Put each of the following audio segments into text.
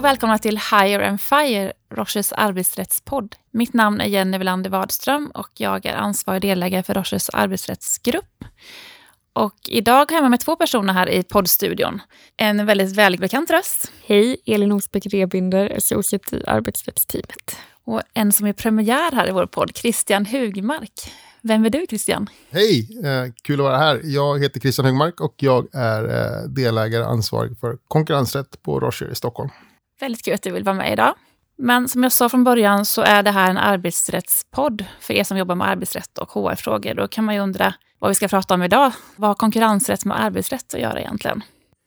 och välkomna till Hire and Fire, Roches arbetsrättspodd. Mitt namn är Jenny Welander Wadström och jag är ansvarig delägare för Roches arbetsrättsgrupp. Och idag har jag med mig två personer här i poddstudion. En väldigt välbekant röst. Hej, Elin Osbeck Rebinder, associate i arbetsrättsteamet. Och en som är premiär här i vår podd, Christian Hugmark. Vem är du Christian? Hej, eh, kul att vara här. Jag heter Christian Hugmark och jag är eh, delägare ansvarig för konkurrensrätt på Rocher i Stockholm. Väldigt kul att du vill vara med idag. Men som jag sa från början så är det här en arbetsrättspodd för er som jobbar med arbetsrätt och HR-frågor. Då kan man ju undra vad vi ska prata om idag. Vad har konkurrensrätt med arbetsrätt att göra egentligen?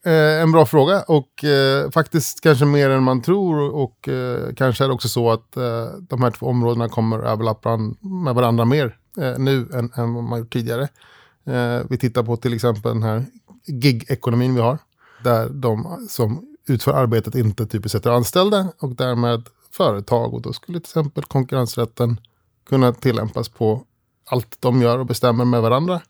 Eh, en bra fråga och eh, faktiskt kanske mer än man tror och eh, kanske är det också så att eh, de här två områdena kommer överlappa med varandra mer eh, nu än, än vad man gjort tidigare. Eh, vi tittar på till exempel den här gig-ekonomin vi har där de som utför arbetet inte typiskt sett är anställda och därmed företag och då skulle till exempel konkurrensrätten kunna tillämpas på allt de gör och bestämmer med varandra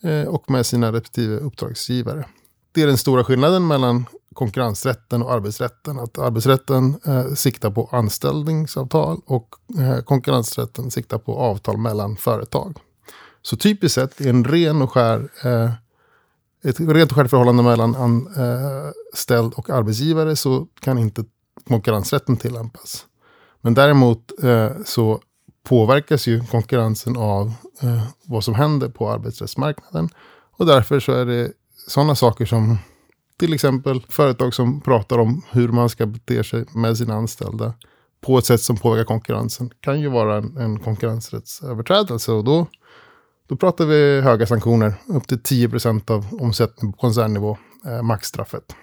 eh, och med sina respektive uppdragsgivare. Det är den stora skillnaden mellan konkurrensrätten och arbetsrätten. Att arbetsrätten eh, siktar på anställningsavtal och eh, konkurrensrätten siktar på avtal mellan företag. Så typiskt sett är en ren och skär, eh, ett rent självförhållande mellan anställd eh, och arbetsgivare så kan inte konkurrensrätten tillämpas. Men däremot eh, så påverkas ju konkurrensen av eh, vad som händer på arbetsrättsmarknaden. Och därför så är det sådana saker som till exempel företag som pratar om hur man ska bete sig med sina anställda på ett sätt som påverkar konkurrensen kan ju vara en, en konkurrensrättsöverträdelse. Och då, då pratar vi höga sanktioner, upp till 10 procent av omsättning på koncernnivå, eh, maxstraffet.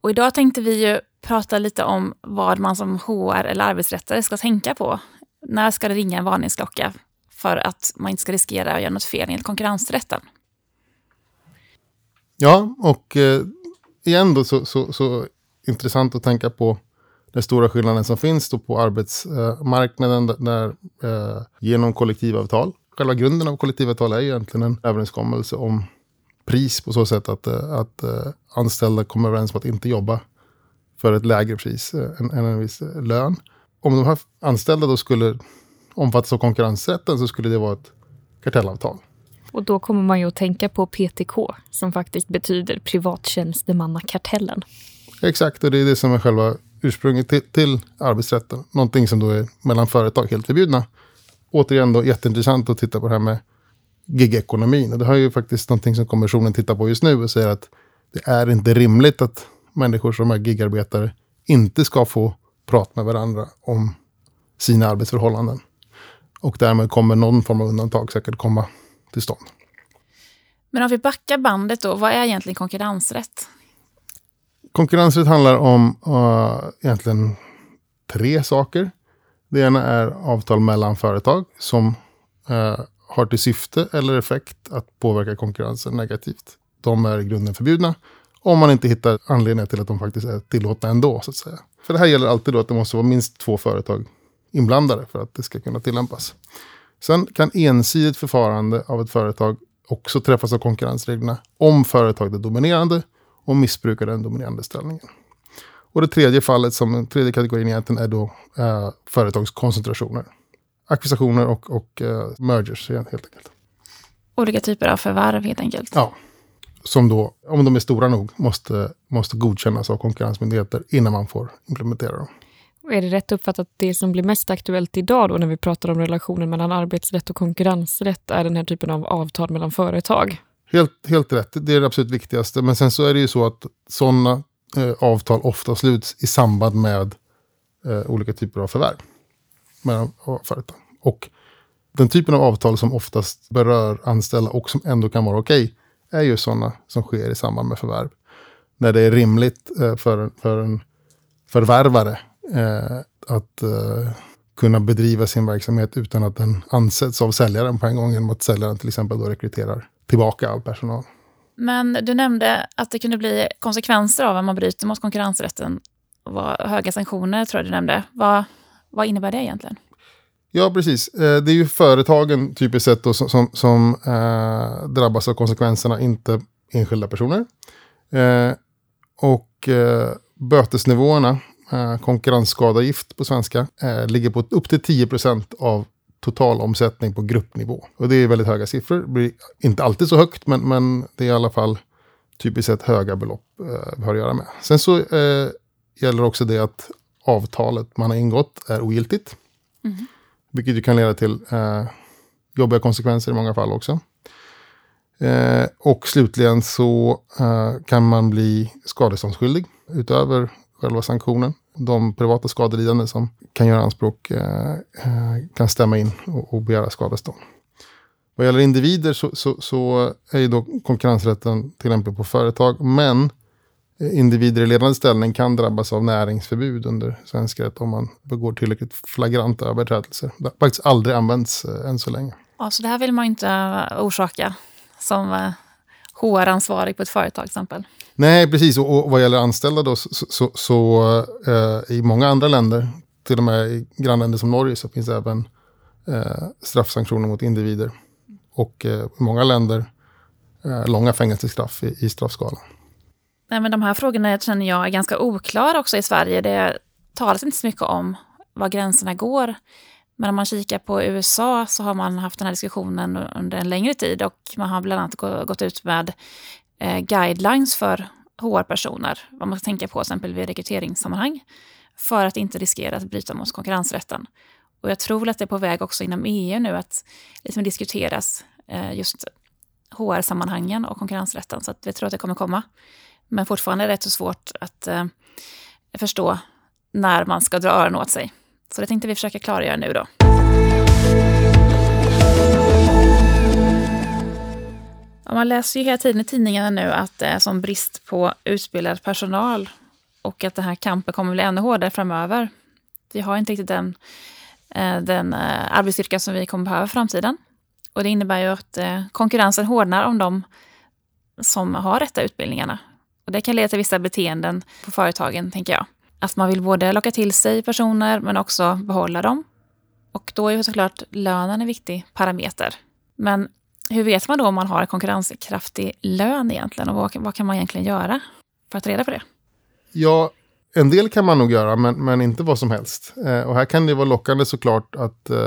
Och idag tänkte vi ju prata lite om vad man som HR eller arbetsrättare ska tänka på. När ska det ringa en varningsklocka för att man inte ska riskera att göra något fel enligt konkurrensrätten? Ja, och eh, igen då så, så, så intressant att tänka på den stora skillnaden som finns då på arbetsmarknaden där eh, genom kollektivavtal. Själva grunden av kollektivavtal är egentligen en överenskommelse om pris på så sätt att, eh, att uh, anställda kommer överens om att inte jobba för ett lägre pris uh, än, än en viss lön. Om de här anställda då skulle omfattas av konkurrensrätten så skulle det vara ett kartellavtal. Och då kommer man ju att tänka på PTK som faktiskt betyder privattjänstemannakartellen. Exakt, och det är det som är själva ursprunget till, till arbetsrätten. Någonting som då är mellan företag helt förbjudna. Återigen då jätteintressant att titta på det här med gigekonomin. Och det har ju faktiskt någonting som kommissionen tittar på just nu och säger att det är inte rimligt att människor som är gigarbetare inte ska få prata med varandra om sina arbetsförhållanden. Och därmed kommer någon form av undantag säkert komma till stånd. Men om vi backar bandet då, vad är egentligen konkurrensrätt? Konkurrensrätt handlar om uh, egentligen tre saker. Det ena är avtal mellan företag som eh, har till syfte eller effekt att påverka konkurrensen negativt. De är i grunden förbjudna. Om man inte hittar anledningar till att de faktiskt är tillåtna ändå. så att säga. För det här gäller alltid då att det måste vara minst två företag inblandade för att det ska kunna tillämpas. Sen kan ensidigt förfarande av ett företag också träffas av konkurrensreglerna om företaget är dominerande och missbrukar den dominerande ställningen. Och det tredje fallet, som den tredje kategorin egentligen, är då eh, företagskoncentrationer ackvisitioner och, och uh, mergers helt enkelt. Olika typer av förvärv helt enkelt? Ja. Som då, om de är stora nog, måste, måste godkännas av konkurrensmyndigheter innan man får implementera dem. Och är det rätt uppfattat att det som blir mest aktuellt idag då när vi pratar om relationen mellan arbetsrätt och konkurrensrätt är den här typen av avtal mellan företag? Helt, helt rätt, det är det absolut viktigaste. Men sen så är det ju så att sådana eh, avtal ofta sluts i samband med eh, olika typer av förvärv mellan eh, företag. Och den typen av avtal som oftast berör anställda och som ändå kan vara okej okay, är ju sådana som sker i samband med förvärv. När det är rimligt eh, för, för en förvärvare eh, att eh, kunna bedriva sin verksamhet utan att den ansätts av säljaren på en gång genom att säljaren till exempel då rekryterar tillbaka all personal. Men du nämnde att det kunde bli konsekvenser av om man bryter mot konkurrensrätten. Höga sanktioner tror jag du nämnde. Vad, vad innebär det egentligen? Ja, precis. Eh, det är ju företagen typiskt sett då, som, som, som eh, drabbas av konsekvenserna, inte enskilda personer. Eh, och eh, bötesnivåerna, eh, konkurrensskadeavgift på svenska, eh, ligger på upp till 10 procent av total omsättning på gruppnivå. Och det är väldigt höga siffror. Det blir inte alltid så högt, men, men det är i alla fall typiskt sett höga belopp eh, vi har att göra med. Sen så eh, gäller också det att avtalet man har ingått är ogiltigt. Mm. Vilket ju kan leda till eh, jobbiga konsekvenser i många fall också. Eh, och slutligen så eh, kan man bli skadeståndsskyldig utöver själva sanktionen. De privata skadelidande som kan göra anspråk eh, eh, kan stämma in och, och begära skadestånd. Vad gäller individer så, så, så är ju då konkurrensrätten tillämplig på företag, men eh, individer i ledande ställning kan drabbas av näringsförbud under svensk rätt om man begår tillräckligt flagranta överträdelser. Det har faktiskt aldrig använts eh, än så länge. Ja, så det här vill man inte eh, orsaka som HR-ansvarig på ett företag till exempel? Nej, precis. Och, och vad gäller anställda då, så, så, så eh, i många andra länder, till och med i grannländer som Norge, så finns även eh, straffsanktioner mot individer. Och eh, i många länder eh, långa fängelsestraff i, i straffskalan. Nej, men de här frågorna känner jag är ganska oklara också i Sverige. Det talas inte så mycket om var gränserna går. Men om man kikar på USA så har man haft den här diskussionen under en längre tid och man har bland annat gått ut med eh, guidelines för HR-personer, vad man ska tänka på till exempel vid rekryteringssammanhang, för att inte riskera att bryta mot konkurrensrätten. Och jag tror att det är på väg också inom EU nu att liksom diskuteras eh, just HR-sammanhangen och konkurrensrätten, så att jag tror att det kommer komma. Men fortfarande är det rätt så svårt att eh, förstå när man ska dra öronen åt sig. Så det tänkte vi försöka klargöra nu då. man läser ju hela tiden i tidningarna nu att eh, det är sån brist på utbildad personal och att den här kampen kommer bli ännu hårdare framöver. Vi har inte riktigt den, eh, den eh, arbetsstyrka som vi kommer behöva i framtiden. Och det innebär ju att konkurrensen hårdnar om de som har rätta utbildningarna. Och det kan leda till vissa beteenden på företagen, tänker jag. Att man vill både locka till sig personer men också behålla dem. Och då är ju såklart lönen en viktig parameter. Men hur vet man då om man har en konkurrenskraftig lön egentligen och vad, vad kan man egentligen göra för att reda på det? Ja, en del kan man nog göra, men, men inte vad som helst. Eh, och här kan det vara lockande såklart att eh,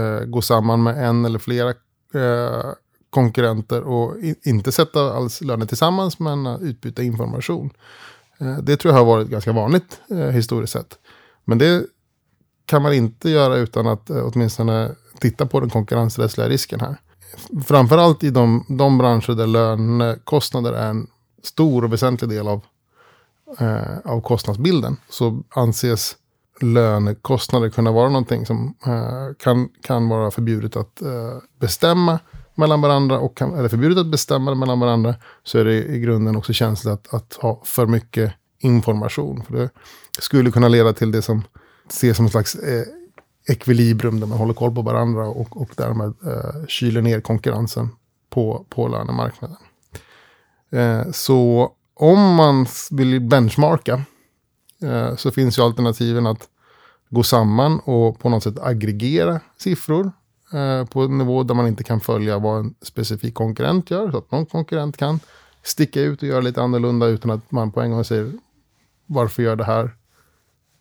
eh gå samman med en eller flera eh, konkurrenter och i, inte sätta alls löner tillsammans, men utbyta information. Eh, det tror jag har varit ganska vanligt eh, historiskt sett. Men det kan man inte göra utan att eh, åtminstone titta på den konkurrensrättsliga risken här framförallt i de, de branscher där lönekostnader är en stor och väsentlig del av, eh, av kostnadsbilden så anses lönekostnader kunna vara någonting som eh, kan, kan vara förbjudet att eh, bestämma mellan varandra och kan, eller förbjudet att bestämma mellan varandra så är det i grunden också känsligt att, att ha för mycket information. För det skulle kunna leda till det som ses som en slags eh, ekvilibrium där man håller koll på varandra och, och därmed eh, kyler ner konkurrensen på, på lönemarknaden. Eh, så om man vill benchmarka eh, så finns ju alternativen att gå samman och på något sätt aggregera siffror eh, på en nivå där man inte kan följa vad en specifik konkurrent gör. Så att någon konkurrent kan sticka ut och göra lite annorlunda utan att man på en gång säger varför gör det här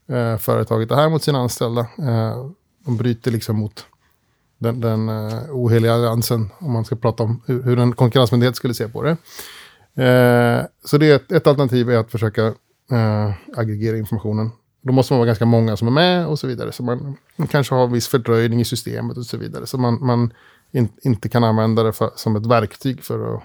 eh, företaget det här mot sina anställda. Eh, de bryter liksom mot den, den eh, oheliga alliansen, om man ska prata om hur, hur en konkurrensmyndighet skulle se på det. Eh, så det är ett, ett, alternativ är att försöka eh, aggregera informationen. Då måste man vara ganska många som är med och så vidare. Så man, man kanske har viss fördröjning i systemet och så vidare. Så man, man in, inte kan använda det för, som ett verktyg för att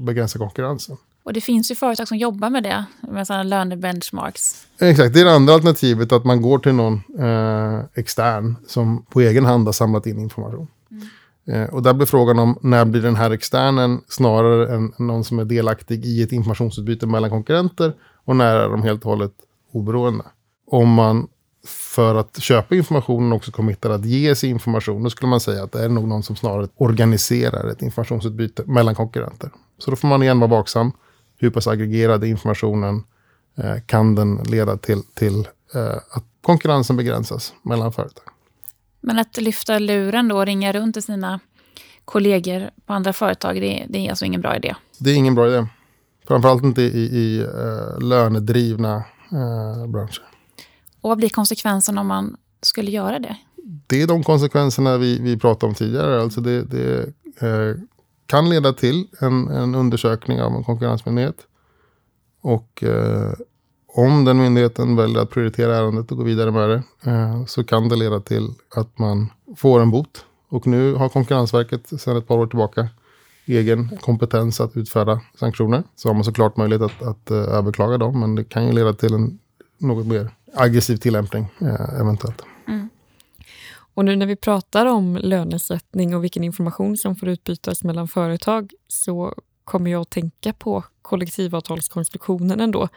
begränsa konkurrensen. Och det finns ju företag som jobbar med det, med sådana lönebenchmarks. Exakt, det är det andra alternativet, att man går till någon eh, extern som på egen hand har samlat in information. Mm. Eh, och där blir frågan om när blir den här externen snarare än någon som är delaktig i ett informationsutbyte mellan konkurrenter och när är de helt och hållet oberoende. Om man för att köpa informationen också committar att ge sig information, då skulle man säga att det är nog någon som snarare organiserar ett informationsutbyte mellan konkurrenter. Så då får man igen vara vaksam hur pass aggregerad informationen eh, kan den leda till, till eh, att konkurrensen begränsas mellan företag. Men att lyfta luren då och ringa runt till sina kollegor på andra företag, det, det är alltså ingen bra idé? Det är ingen bra idé. Framförallt inte i, i uh, lönedrivna eh, branscher. Och vad blir konsekvensen om man skulle göra det? Det är de konsekvenserna vi, vi pratade om tidigare. Alltså det, det eh, kan leda till en, en undersökning av en konkurrensmyndighet. Och eh, om den myndigheten väljer att prioritera ärendet och gå vidare med det eh, så kan det leda till att man får en bot. Och nu har Konkurrensverket sedan ett par år tillbaka egen kompetens att utfärda sanktioner. Så har man såklart möjlighet att, att eh, överklaga dem, men det kan ju leda till en något mer aggressiv tillämpning eh, eventuellt. Mm. Och nu när vi pratar om lönesättning och vilken information som får utbytas mellan företag så kommer jag att tänka på kollektivavtalskonstruktionen ändå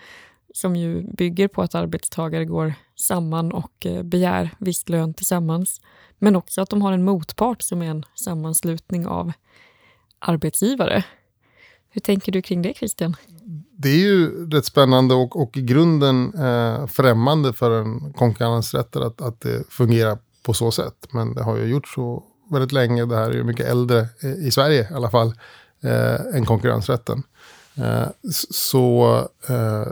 som ju bygger på att arbetstagare går samman och eh, begär viss lön tillsammans. Men också att de har en motpart som är en sammanslutning av arbetsgivare. Hur tänker du kring det Christian? Det är ju rätt spännande och, och i grunden eh, främmande för en konkurrensrätt att, att det fungerar på så sätt. Men det har ju gjort så väldigt länge. Det här är ju mycket äldre eh, i Sverige i alla fall eh, än konkurrensrätten. Eh, så eh,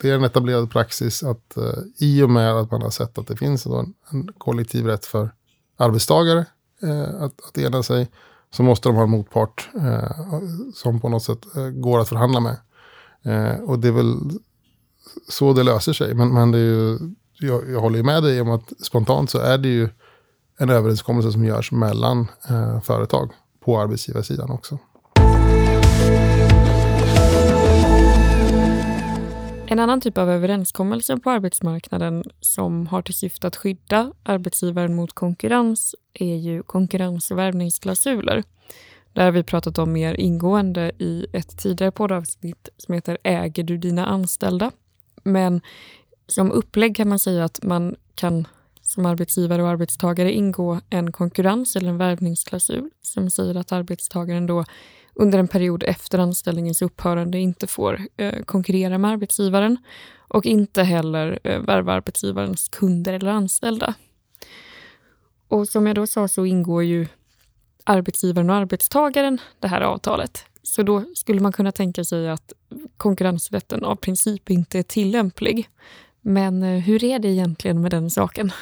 det är en etablerad praxis att eh, i och med att man har sett att det finns en, en kollektiv rätt för arbetstagare eh, att, att ena sig så måste de ha en motpart eh, som på något sätt eh, går att förhandla med. Eh, och det är väl så det löser sig. Men, men det är ju, jag, jag håller ju med dig om att spontant så är det ju en överenskommelse som görs mellan eh, företag på arbetsgivarsidan också. En annan typ av överenskommelse på arbetsmarknaden som har till syfte att skydda arbetsgivaren mot konkurrens är ju konkurrens och värvningsklausuler. Det har vi pratat om mer ingående i ett tidigare poddavsnitt som heter Äger du dina anställda? Men som upplägg kan man säga att man kan som arbetsgivare och arbetstagare ingå en konkurrens eller en värvningsklausul som säger att arbetstagaren då under en period efter anställningens upphörande inte får eh, konkurrera med arbetsgivaren och inte heller eh, värva arbetsgivarens kunder eller anställda. Och som jag då sa så ingår ju arbetsgivaren och arbetstagaren det här avtalet. Så då skulle man kunna tänka sig att konkurrensrätten av princip inte är tillämplig. Men eh, hur är det egentligen med den saken?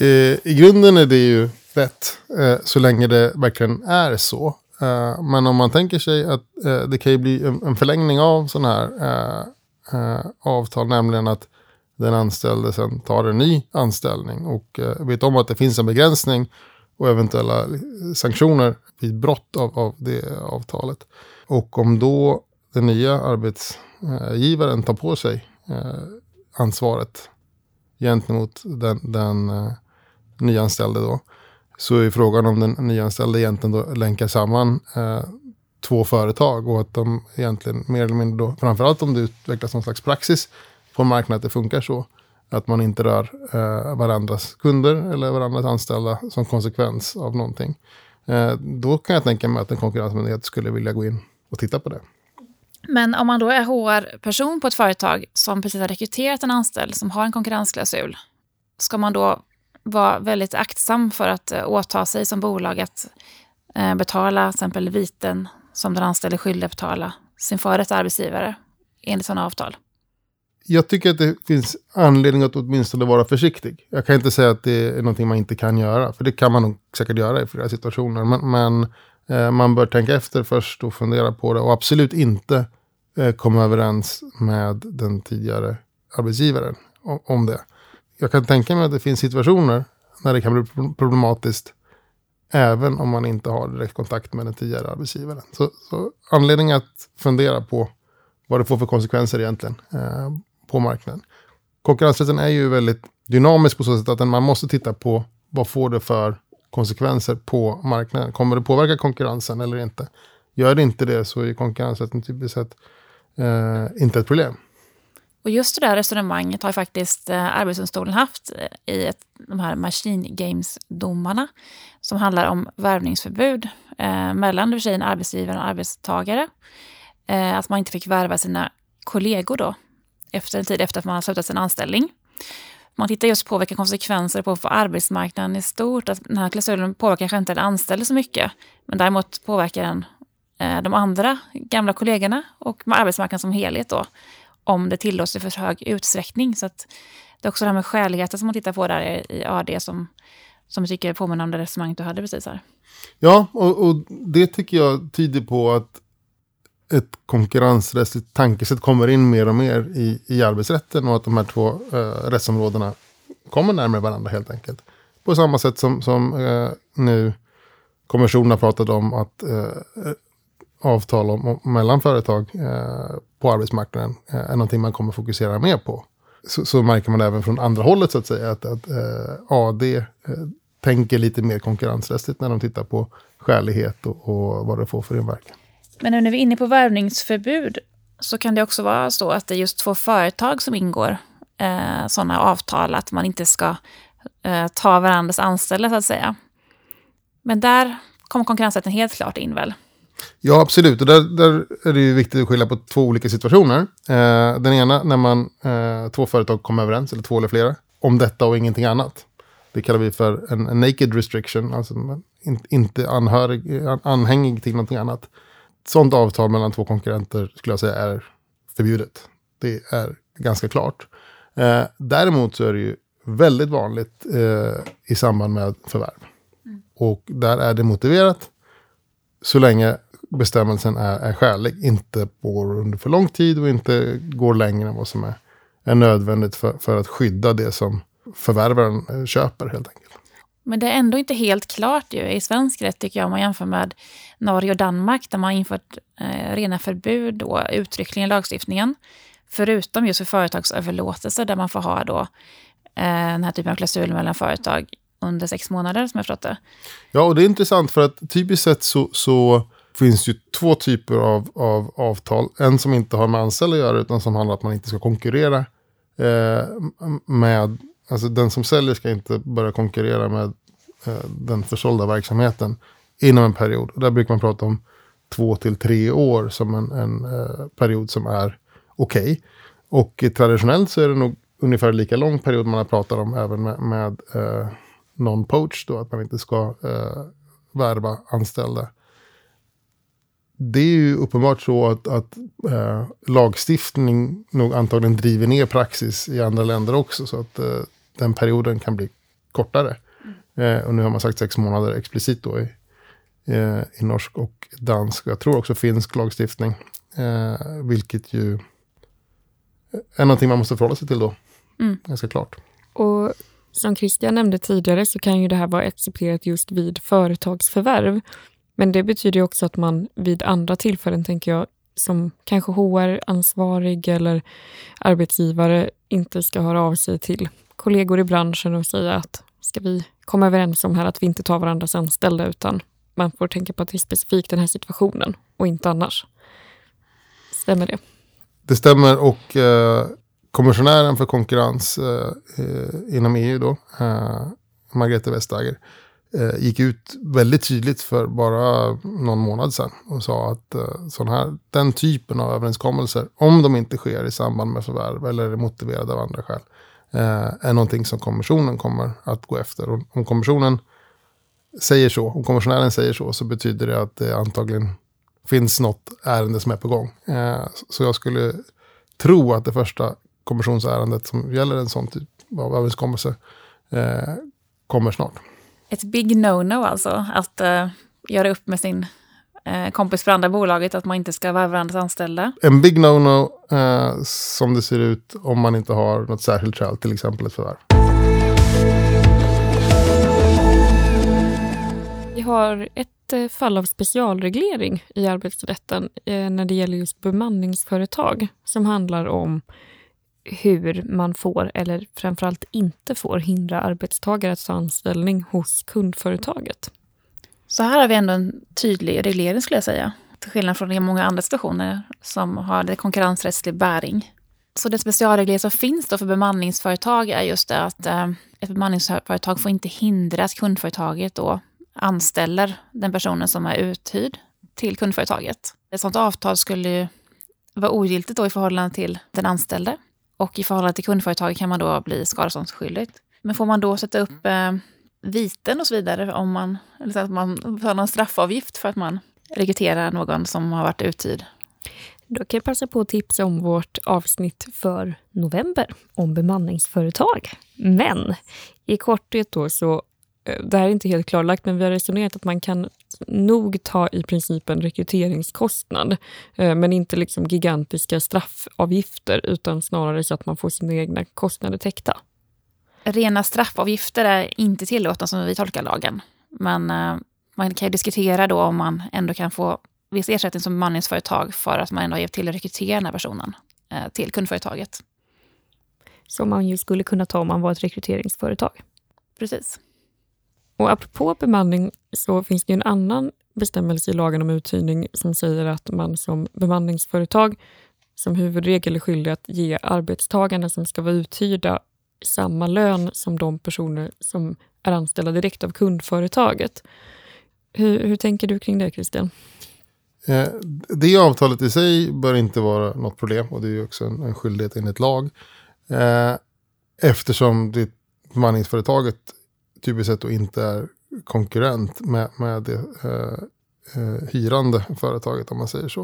Eh, I grunden är det ju rätt, eh, så länge det verkligen är så. Uh, men om man tänker sig att uh, det kan ju bli en, en förlängning av sådana här uh, avtal, nämligen att den anställde sen tar en ny anställning och vet om att det finns en begränsning och eventuella sanktioner vid brott av, av det avtalet. Och om då den nya arbetsgivaren tar på sig ansvaret gentemot den, den nyanställde då, så är frågan om den nyanställde egentligen då länkar samman eh, två företag och att de egentligen mer eller mindre då, framförallt om det utvecklas någon slags praxis på marknaden att det funkar så, att man inte rör eh, varandras kunder eller varandras anställda som konsekvens av någonting. Eh, då kan jag tänka mig att en konkurrensmyndighet skulle vilja gå in och titta på det. Men om man då är HR-person på ett företag som precis har rekryterat en anställd som har en konkurrensklausul, ska man då vara väldigt aktsam för att eh, åta sig som bolag att eh, betala till exempel viten som den anställde är skyldig att betala sin förrätt arbetsgivare enligt sådana avtal. Jag tycker att det finns anledning att åtminstone vara försiktig. Jag kan inte säga att det är någonting man inte kan göra, för det kan man nog säkert göra i flera situationer. Men, men eh, man bör tänka efter först och fundera på det och absolut inte eh, komma överens med den tidigare arbetsgivaren om, om det jag kan tänka mig att det finns situationer när det kan bli problematiskt. Även om man inte har direkt kontakt med den tidigare arbetsgivaren. Så, så anledning att fundera på vad det får för konsekvenser egentligen eh, på marknaden. Konkurrensrätten är ju väldigt dynamisk på så sätt att man måste titta på vad får det för konsekvenser på marknaden. Kommer det påverka konkurrensen eller inte? Gör det inte det så är konkurrensrätten typiskt sett eh, inte ett problem. Och just det där resonemanget har faktiskt eh, Arbetsdomstolen haft eh, i ett, de här Machine Games-domarna som handlar om värvningsförbud eh, mellan för sig en arbetsgivare och arbetstagare. Eh, att man inte fick värva sina kollegor då efter en tid efter att man har slutat sin anställning. Man tittar just på vilka konsekvenser det får för arbetsmarknaden i stort. Att den här klausulen påverkar kanske inte den anställde så mycket, men däremot påverkar den eh, de andra gamla kollegorna och arbetsmarknaden som helhet. Då om det tillåts i för hög utsträckning. Så att det är också det här med skäligheten som man tittar på där i AD som, som jag tycker påminner om det resonemang du hade precis här. Ja, och, och det tycker jag tyder på att ett konkurrensrättsligt tankesätt kommer in mer och mer i, i arbetsrätten och att de här två eh, rättsområdena kommer närmare varandra helt enkelt. På samma sätt som, som eh, nu kommissionen har pratat om att eh, eh avtal om, mellan företag eh, på arbetsmarknaden eh, är någonting man kommer fokusera mer på. Så, så, märker man även från andra hållet så att säga att, att eh, AD eh, tänker lite mer konkurrensrättsligt när de tittar på skälighet och, och vad det får för inverkan. Men nu när vi är inne på värvningsförbud så kan det också vara så att det är just två företag som ingår eh, sådana avtal att man inte ska eh, ta varandras anställda så att säga. Men där kommer konkurrensrätten helt klart in väl? Ja, absolut. Och där, där är det ju viktigt att skilja på två olika situationer. Eh, den ena när man, eh, två företag kommer överens, eller två eller flera, om detta och ingenting annat. Det kallar vi för en, en naked restriction, alltså in, inte anhörig, anhängig till någonting annat. Ett sådant avtal mellan två konkurrenter skulle jag säga är förbjudet. Det är ganska klart. Eh, däremot så är det ju väldigt vanligt eh, i samband med förvärv. Mm. Och där är det motiverat så länge bestämmelsen är, är skälig. Inte går under för lång tid och inte går längre än vad som är, är nödvändigt för, för att skydda det som förvärvaren eh, köper helt enkelt. Men det är ändå inte helt klart ju, i svensk rätt tycker jag om man jämför med Norge och Danmark där man har infört eh, rena förbud och uttryckligen i lagstiftningen. Förutom just för företagsöverlåtelser där man får ha då eh, den här typen av klausul mellan företag under sex månader som jag förstått det. Ja, och det är intressant för att typiskt sett så, så finns ju två typer av, av avtal. En som inte har med anställda att göra utan som handlar om att man inte ska konkurrera eh, med, alltså den som säljer ska inte börja konkurrera med eh, den försålda verksamheten inom en period. Och där brukar man prata om två till tre år som en, en eh, period som är okej. Okay. Och traditionellt så är det nog ungefär lika lång period man har pratat om även med, med eh, non-poach, då att man inte ska eh, värva anställda. Det är ju uppenbart så att, att eh, lagstiftning nog antagligen driver ner praxis i andra länder också, så att eh, den perioden kan bli kortare. Mm. och nu har man sagt sex månader explicit då i, eh, i norsk och dansk, jag tror också finsk lagstiftning, eh, vilket ju är någonting man måste förhålla sig till då. Mm. Ganska klart. Och som Christian nämnde tidigare så kan ju det här vara accepterat just vid företagsförvärv. Men det betyder också att man vid andra tillfällen, tänker jag, som kanske HR-ansvarig eller arbetsgivare inte ska höra av sig till kollegor i branschen och säga att ska vi komma överens om här att vi inte tar varandras anställda utan man får tänka på att det är specifikt den här situationen och inte annars. Stämmer det? Det stämmer och eh, kommissionären för konkurrens eh, eh inom EU då, eh, Margrethe Vestager, eh, gick ut väldigt tydligt för bara någon månad sedan och sa att eh, sån här, den typen av överenskommelser, om de inte sker i samband med förvärv eller är motiverade av andra skäl, eh, är någonting som kommissionen kommer att gå efter. Och om kommissionen säger så, om kommissionären säger så, så betyder det att det antagligen finns något ärende som är på gång. Eh, så jag skulle tro att det första kommissionsärendet som gäller en sån typ av överenskommelse eh, kommer snart. Ett big no-no alltså, att uh, göra upp med sin uh, kompis för andra bolaget, att man inte ska vara varandras anställda. En big no-no uh, som det ser ut om man inte har något särskilt skäl, till exempel ett förvärv. Vi har ett fall av specialreglering i arbetsrätten när det gäller just bemanningsföretag som handlar om hur man får, eller framförallt inte får, hindra arbetstagare att ta anställning hos kundföretaget. Så här har vi ändå en tydlig reglering skulle jag säga. Till skillnad från många andra situationer som har det konkurrensrättslig bäring. Så den specialreglering som finns då för bemanningsföretag är just det att eh, ett bemanningsföretag får inte hindra att kundföretaget då anställer den personen som är uthyrd till kundföretaget. Ett sådant avtal skulle ju vara ogiltigt då i förhållande till den anställde. Och i förhållande till kundföretaget kan man då bli skadeståndsskyldig. Men får man då sätta upp eh, viten och så vidare om man, eller så att man tar någon straffavgift för att man rekryterar någon som har varit uthyrd? Då kan jag passa på att tipsa om vårt avsnitt för november om bemanningsföretag. Men i korthet då så, eh, det här är inte helt klarlagt, men vi har resonerat att man kan nog ta i princip en rekryteringskostnad, eh, men inte liksom gigantiska straffavgifter, utan snarare så att man får sina egna kostnader täckta. Rena straffavgifter är inte tillåtna som vi tolkar lagen. Men eh, man kan ju diskutera då om man ändå kan få viss ersättning som bemanningsföretag för att man ändå har hjälpt till att rekrytera den här personen eh, till kundföretaget. Som man ju skulle kunna ta om man var ett rekryteringsföretag. Precis. Och apropå bemanning så finns det en annan bestämmelse i lagen om uthyrning som säger att man som bemanningsföretag som huvudregel är skyldig att ge arbetstagarna som ska vara uthyrda samma lön som de personer som är anställda direkt av kundföretaget. Hur, hur tänker du kring det Christian? Eh, det avtalet i sig bör inte vara något problem och det är också en, en skyldighet enligt lag. Eh, eftersom det bemanningsföretaget typiskt sett då inte är konkurrent med, med det eh, eh, hyrande företaget om man säger så.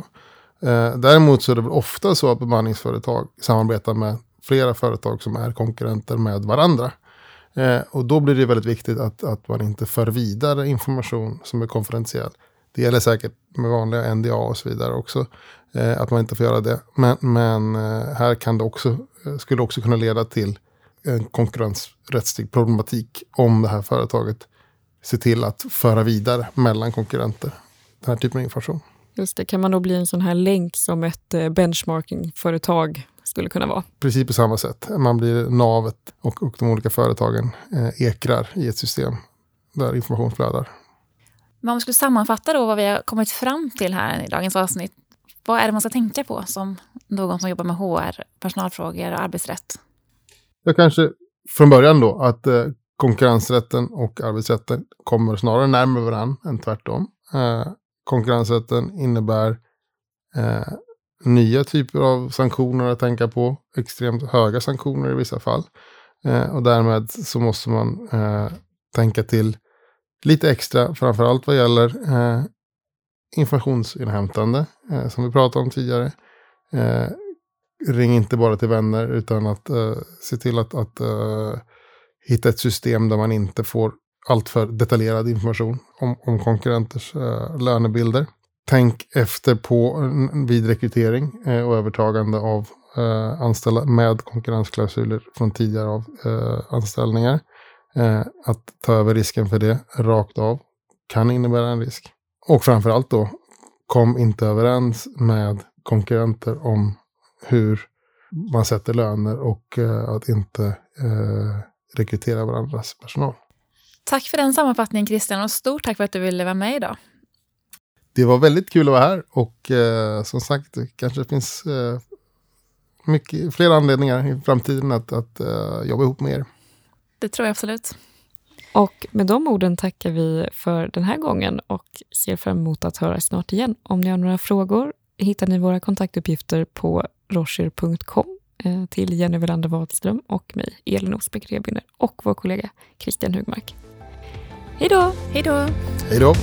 Eh, däremot så är det väl ofta så att bemanningsföretag samarbetar med flera företag som är konkurrenter med varandra. Eh, och då blir det väldigt viktigt att, att man inte för vidare information som är konfidentiell. Det gäller säkert med vanliga NDA och så vidare också. Eh, att man inte får göra det. Men, men eh, här kan det också, eh, skulle också kunna leda till en konkurrensrättslig problematik om det här företaget ser till att föra vidare mellan konkurrenter den här typen av information. Just det, kan man då bli en sån här länk som ett eh, benchmarkingföretag skulle kunna vara? Precis på samma sätt. Man blir navet och, och de olika företagen eh, ekrar i ett system där information flödar. Men om vi skulle sammanfatta då vad vi har kommit fram till här i dagens avsnitt. Vad är det man ska tänka på som någon som jobbar med HR, personalfrågor och arbetsrätt? Jag kanske från början då att eh, konkurrensrätten och arbetsrätten kommer snarare närmare varandra än tvärtom. Eh, konkurrensrätten innebär eh, nya typer av sanktioner att tänka på, extremt höga sanktioner i vissa fall. Eh, och därmed så måste man eh, tänka till lite extra, framförallt vad gäller eh, informationsinhämtande, eh, som vi pratade om tidigare. Eh, Ring inte bara till vänner, utan att uh, se till att, att uh, hitta ett system där man inte får alltför detaljerad information om, om konkurrenters uh, lönebilder. Tänk efter på vid rekrytering uh, och övertagande av anställda med konkurrensklausuler från tidigare av anställningar. att ta över risken för det rakt av kan innebära en risk. Och framförallt då, kom inte överens med konkurrenter om hur man sätter löner och uh, att inte uh, rekrytera varandras personal. Tack för den sammanfattningen Christian och stort tack för att du ville vara med idag. Det var väldigt kul att vara här och uh, som sagt det kanske finns mycket, fler anledningar i framtiden att, att jobba ihop med er. Det tror jag absolut. Och med de orden tackar vi för den här gången och ser fram emot att höra snart igen. Om ni har några frågor hittar ni våra kontaktuppgifter på rocher.com eh, till Jenny Welander Wadström och mig, Elin Osbeck Rebiner och vår kollega Christian Hugmark. Hej då! Hej då! Hej då!